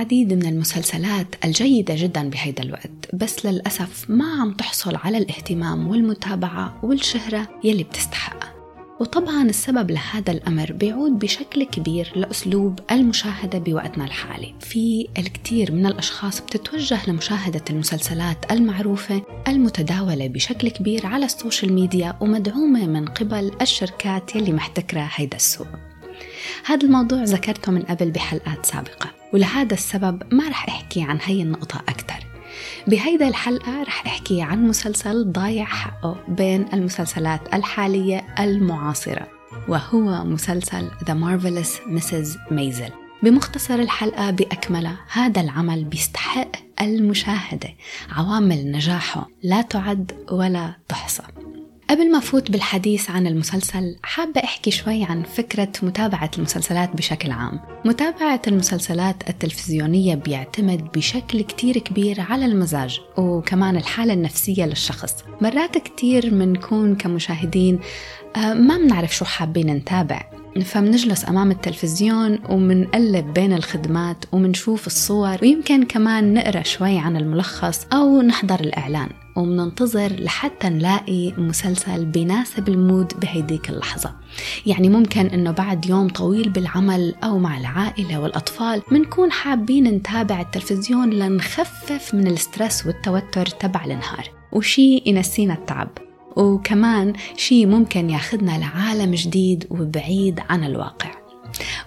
العديد من المسلسلات الجيدة جدا بهيدا الوقت بس للأسف ما عم تحصل على الاهتمام والمتابعة والشهرة يلي بتستحقها وطبعا السبب لهذا الأمر بيعود بشكل كبير لأسلوب المشاهدة بوقتنا الحالي. في الكثير من الأشخاص بتتوجه لمشاهدة المسلسلات المعروفة المتداولة بشكل كبير على السوشيال ميديا ومدعومة من قبل الشركات يلي محتكرة هيدا السوق. هذا الموضوع ذكرته من قبل بحلقات سابقة. ولهذا السبب ما رح أحكي عن هي النقطة أكثر بهيدا الحلقة رح أحكي عن مسلسل ضايع حقه بين المسلسلات الحالية المعاصرة وهو مسلسل The Marvelous Mrs. Maisel. بمختصر الحلقة بأكملها هذا العمل بيستحق المشاهدة. عوامل نجاحه لا تعد ولا تحصى. قبل ما فوت بالحديث عن المسلسل حابة أحكي شوي عن فكرة متابعة المسلسلات بشكل عام. متابعة المسلسلات التلفزيونية بيعتمد بشكل كتير كبير على المزاج وكمان الحالة النفسية للشخص. مرات كتير منكون كمشاهدين آه، ما بنعرف شو حابين نتابع. فمنجلس أمام التلفزيون ومنقلب بين الخدمات ومنشوف الصور ويمكن كمان نقرأ شوي عن الملخص أو نحضر الإعلان. ومننتظر لحتى نلاقي مسلسل بيناسب المود بهيديك اللحظة. يعني ممكن إنه بعد يوم طويل بالعمل أو مع العائلة والأطفال منكون حابين نتابع التلفزيون لنخفف من ال stress والتوتر تبع النهار. وشي ينسينا التعب. وكمان شي ممكن ياخدنا لعالم جديد وبعيد عن الواقع.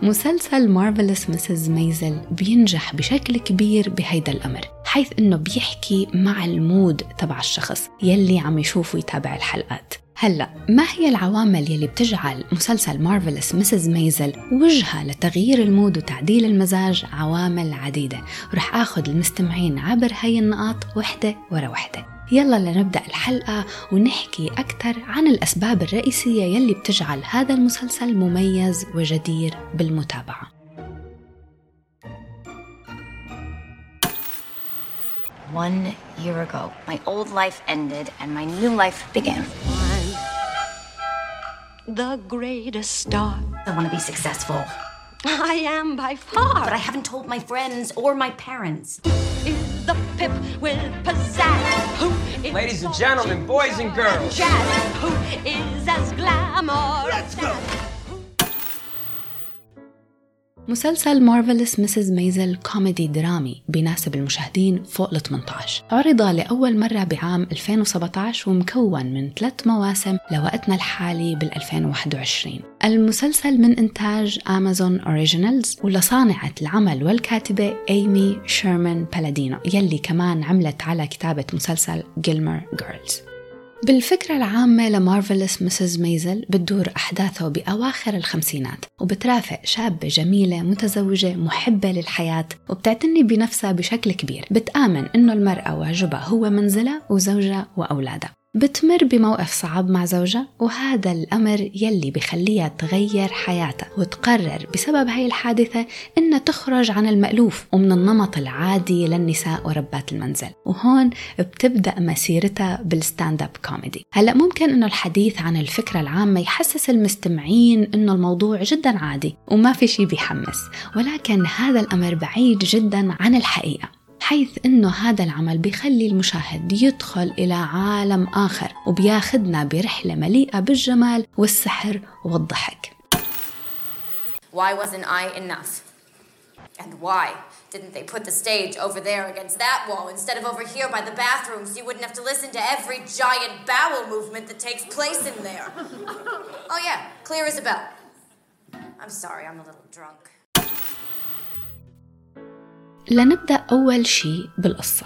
مسلسل Marvelous Mrs. Maisel بينجح بشكل كبير بهيدا الأمر. حيث أنه بيحكي مع ال mood تبع الشخص يلي عم يشوف ويتابع الحلقات. هلأ ما هي العوامل يلي بتجعل مسلسل Marvelous Mrs. Maisel وجهة لتغيير ال mood وتعديل المزاج عوامل عديدة؟ ورح آخذ المستمعين عبر هاي النقاط وحدة ورا وحدة. يلا لنبدأ الحلقة ونحكي أكثر عن الأسباب الرئيسية يلي بتجعل هذا المسلسل مميز وجدير بالمتابعة. One year ago, my old life ended and my new life began. I'm the greatest star. I want to be successful. I am by far. But I haven't told my friends or my parents. Is the pip with pizzazz? Who is Ladies and gentlemen, boys and girls. Jazz? Who is as glamorous? Let's go. مسلسل Marvelous Mrs. Maisel كوميدي درامي بيناسب المشاهدين فوق ال 18 عرض لأول مرة بعام 2017 ومكون من ثلاث مواسم لوقتنا الحالي بال 2021 المسلسل من إنتاج Amazon Originals ولصانعة العمل والكاتبة إيمي شيرمان بالادينو يلي كمان عملت على كتابة مسلسل Gilmore Girls بالفكرة العامة ل Marvelous Mrs. Maisel بتدور أحداثه بأواخر الخمسينات وبترافق شابة جميلة متزوجة محبة للحياة وبتعتني بنفسها بشكل كبير بتآمن إنه المرأة واجبها هو منزلها وزوجها وأولادها. بتمر بموقف صعب مع زوجها وهذا الأمر يلي بخليها تغير حياتها وتقرر بسبب هاي الحادثة إنها تخرج عن المألوف ومن النمط العادي للنساء وربات المنزل. وهون بتبدأ مسيرتها بال stand-up comedy. هلأ ممكن إنه الحديث عن الفكرة العامة يحسس المستمعين إنه الموضوع جدا عادي وما في شي بيحمس ولكن هذا الأمر بعيد جدا عن الحقيقة. حيث انه هذا العمل بيخلي المشاهد يدخل إلى عالم اخر وبياخدنا برحله مليئه بالجمال والسحر والضحك. Why wasn't I enough? And why didn't they put the stage over there against that wall instead of over here by the bathrooms? You wouldn't have to listen to every giant bowel movement that takes place in there. Oh, yeah, clear as a bell. I'm sorry, I'm a little drunk. لنبدأ أول شيء بالقصة.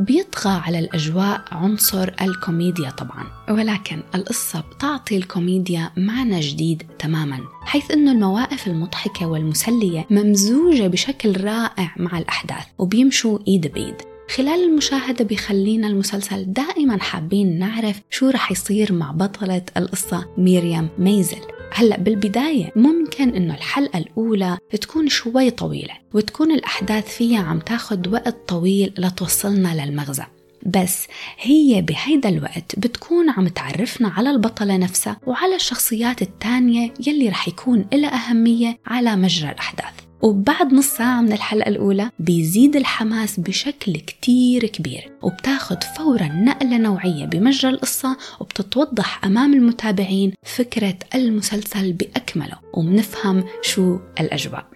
بيطغى على الأجواء عنصر الكوميديا طبعا ولكن القصة بتعطي الكوميديا معنى جديد تماما حيث أنه المواقف المضحكة والمسلية ممزوجة بشكل رائع مع الأحداث وبيمشوا إيد بإيد. خلال المشاهدة بيخلينا المسلسل دائما حابين نعرف شو رح يصير مع بطلة القصة ميريام ميزل. هلأ بالبداية ممكن إنه الحلقة الأولى تكون شوي طويلة وتكون الأحداث فيها عم تاخد وقت طويل لتوصلنا للمغزى. بس هي بهيدا الوقت بتكون عم تعرفنا على البطلة نفسها وعلى الشخصيات التانية يلي رح يكون لها أهمية على مجرى الأحداث. وبعد نص ساعة من الحلقة الأولى بيزيد الحماس بشكل كتير كبير وبتاخد فورا نقلة نوعية بمجرى القصة وبتتوضح أمام المتابعين فكرة المسلسل بأكمله وبنفهم شو الأجواء.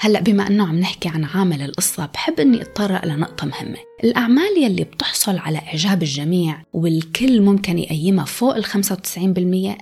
هلأ بما إنه عم نحكي عن عامل القصة بحب إني أتطرق لنقطة مهمة. الأعمال يلي بتحصل على إعجاب الجميع والكل ممكن يقيمها فوق ال 95%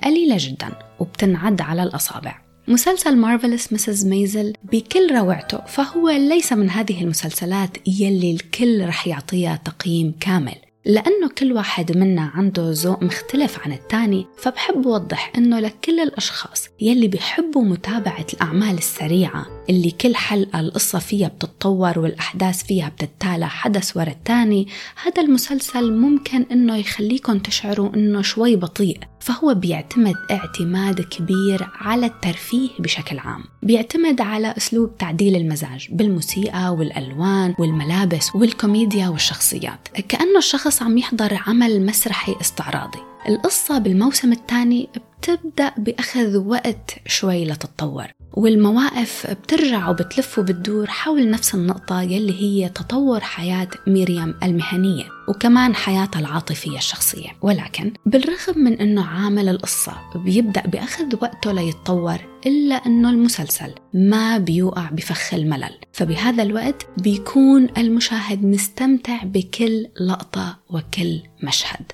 قليلة جدا وبتنعد على الأصابع. مسلسل مارفلس مسز ميزل بكل روعته فهو ليس من هذه المسلسلات يلي الكل رح يعطيها تقييم كامل. لأنه كل واحد منا عنده ذوق مختلف عن التاني فبحب أوضح أنه لكل الأشخاص يلي بيحبوا متابعة الأعمال السريعة اللي كل حلقة القصة فيها بتتطور والأحداث فيها بتتالى حدث ورا التاني هذا المسلسل ممكن أنه يخليكم تشعروا أنه شوي بطيء فهو بيعتمد اعتماد كبير على الترفيه بشكل عام. بيعتمد على أسلوب تعديل المزاج بالموسيقى والألوان والملابس والكوميديا والشخصيات. كأنه الشخص عم يحضر عمل مسرحي استعراضي. القصة بالموسم الثاني بتبدأ بأخذ وقت شوي لتتطور. والمواقف بترجع وبتلف وبتدور حول نفس النقطة يلي هي تطور حياة ميريام المهنية وكمان حياتها العاطفية الشخصية. ولكن بالرغم من أنه عامل القصة بيبدأ بأخذ وقته ليتطور إلا أنه المسلسل ما بيوقع بفخ الملل. فبهذا الوقت بيكون المشاهد مستمتع بكل لقطة وكل مشهد.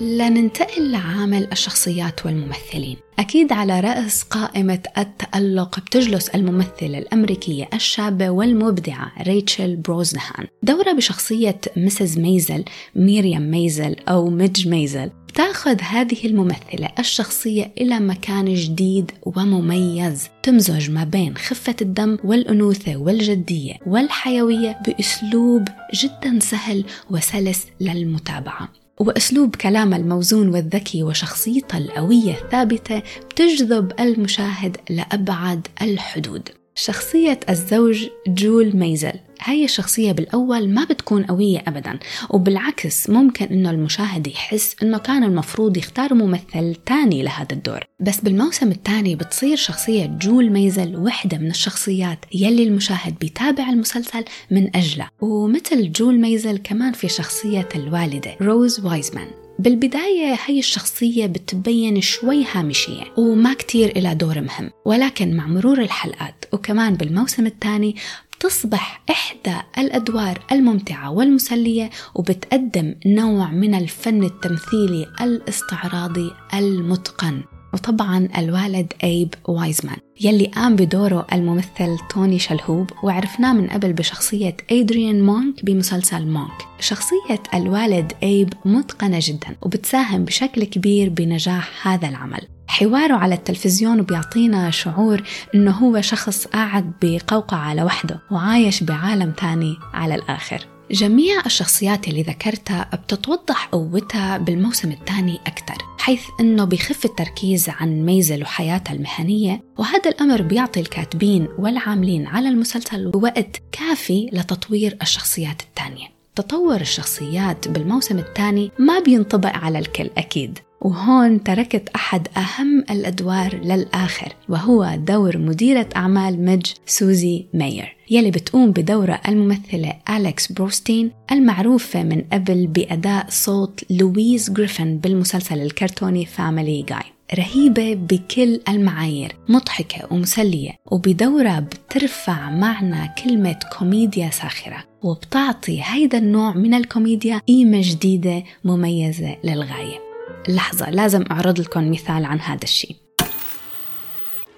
لننتقل لعامل الشخصيات والممثلين. أكيد على رأس قائمة التألق بتجلس الممثلة الأمريكية الشابة والمبدعة ريتشل بروزنهان. دورها بشخصية مسز ميزل ميريام ميزل أو ميج ميزل. بتأخذ هذه الممثلة الشخصية إلى مكان جديد ومميز. تمزج ما بين خفة الدم والأنوثة والجدية والحيوية بأسلوب جدا سهل وسلس للمتابعة. وأسلوب كلامها الموزون والذكي وشخصيتها القوية الثابتة بتجذب المشاهد لأبعد الحدود. شخصية الزوج جول ميزل. هاي الشخصية بالأول ما بتكون قوية أبدا وبالعكس ممكن إنه المشاهد يحس إنه كان المفروض يختار ممثل تاني لهذا الدور. بس بالموسم الثاني بتصير شخصية جول ميزل وحدة من الشخصيات يلي المشاهد بيتابع المسلسل من أجلها ومثل جول ميزل كمان في شخصية الوالدة روز وايزمان. بالبداية هي الشخصية بتبين شوي هامشية وما كتير إلها دور مهم ولكن مع مرور الحلقات وكمان بالموسم الثاني تصبح إحدى الأدوار الممتعة والمسلية وبتقدم نوع من الفن التمثيلي الاستعراضي المتقن. وطبعا الوالد أيب وايزمان يلي قام بدوره الممثل توني شلهوب وعرفناه من قبل بشخصية أدريان مونك بمسلسل مونك. شخصية الوالد أيب متقنة جدا وبتساهم بشكل كبير بنجاح هذا العمل. حواره على التلفزيون بيعطينا شعور إنه هو شخص قاعد بقوقعة لوحده وعايش بعالم تاني على الآخر. جميع الشخصيات اللي ذكرتها بتتوضح قوتها بالموسم الثاني أكثر حيث أنه بخف التركيز عن ميزل وحياتها المهنية وهذا الأمر بيعطي الكاتبين والعاملين على المسلسل وقت كافي لتطوير الشخصيات الثانية. تطور الشخصيات بالموسم الثاني ما بينطبق على الكل أكيد. وهون تركت أحد أهم الأدوار للآخر وهو دور مديرة أعمال ميدج سوزي ماير يلي بتقوم بدورها الممثلة أليكس بورستين المعروفة من قبل بأداء صوت لويز جريفن بالمسلسل الكرتوني Family Guy رهيبة بكل المعايير مضحكة ومسلية وبدورها بترفع معنى كلمة كوميديا ساخرة وبتعطي هيدا النوع من الكوميديا قيمة جديدة مميزة للغاية. لحظة لازم أعرض لكم مثال عن هذا الشيء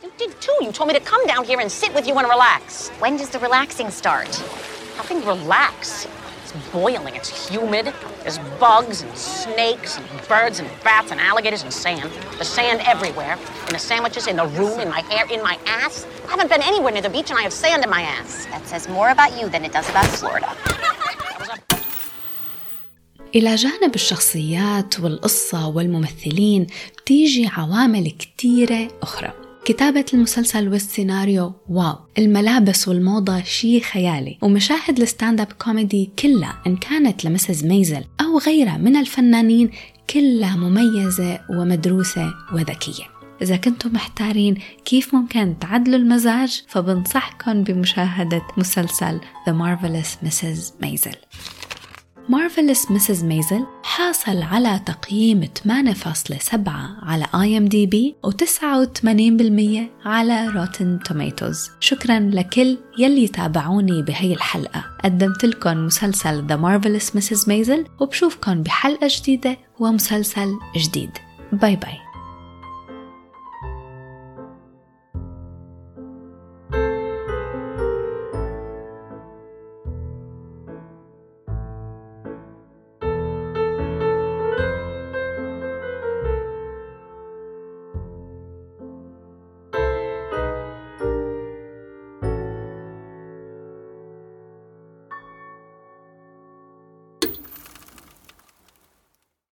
You did too. You told me to come down here and sit with you and relax. When does the relaxing start? Nothing relax. It's boiling. It's humid. There's bugs and snakes and birds and bats and alligators and sand. The sand everywhere. In the sandwiches, in the room, in my hair, in my ass. I haven't been anywhere near the beach and I have sand in my ass. That says more about you than it does about Florida. إلى جانب الشخصيات والقصة والممثلين بتيجي عوامل كتيرة أخرى. كتابة المسلسل والسيناريو واو. الملابس والموضة شي خيالي. ومشاهد الستاند اب كوميدي كلها إن كانت لمسز ميزل أو غيرها من الفنانين كلها مميزة ومدروسة وذكية. إذا كنتم محتارين كيف ممكن تعدلوا المزاج فبنصحكم بمشاهدة مسلسل The Marvelous Mrs. Maisel. Marvelous Mrs. Maisel حاصل على تقييم 8.7 على IMDb و89% على Rotten Tomatoes شكرا لكل يلي تابعوني بهي الحلقة. قدمت لكم مسلسل The Marvelous Mrs. Maisel وبشوفكم بحلقة جديدة ومسلسل جديد. باي باي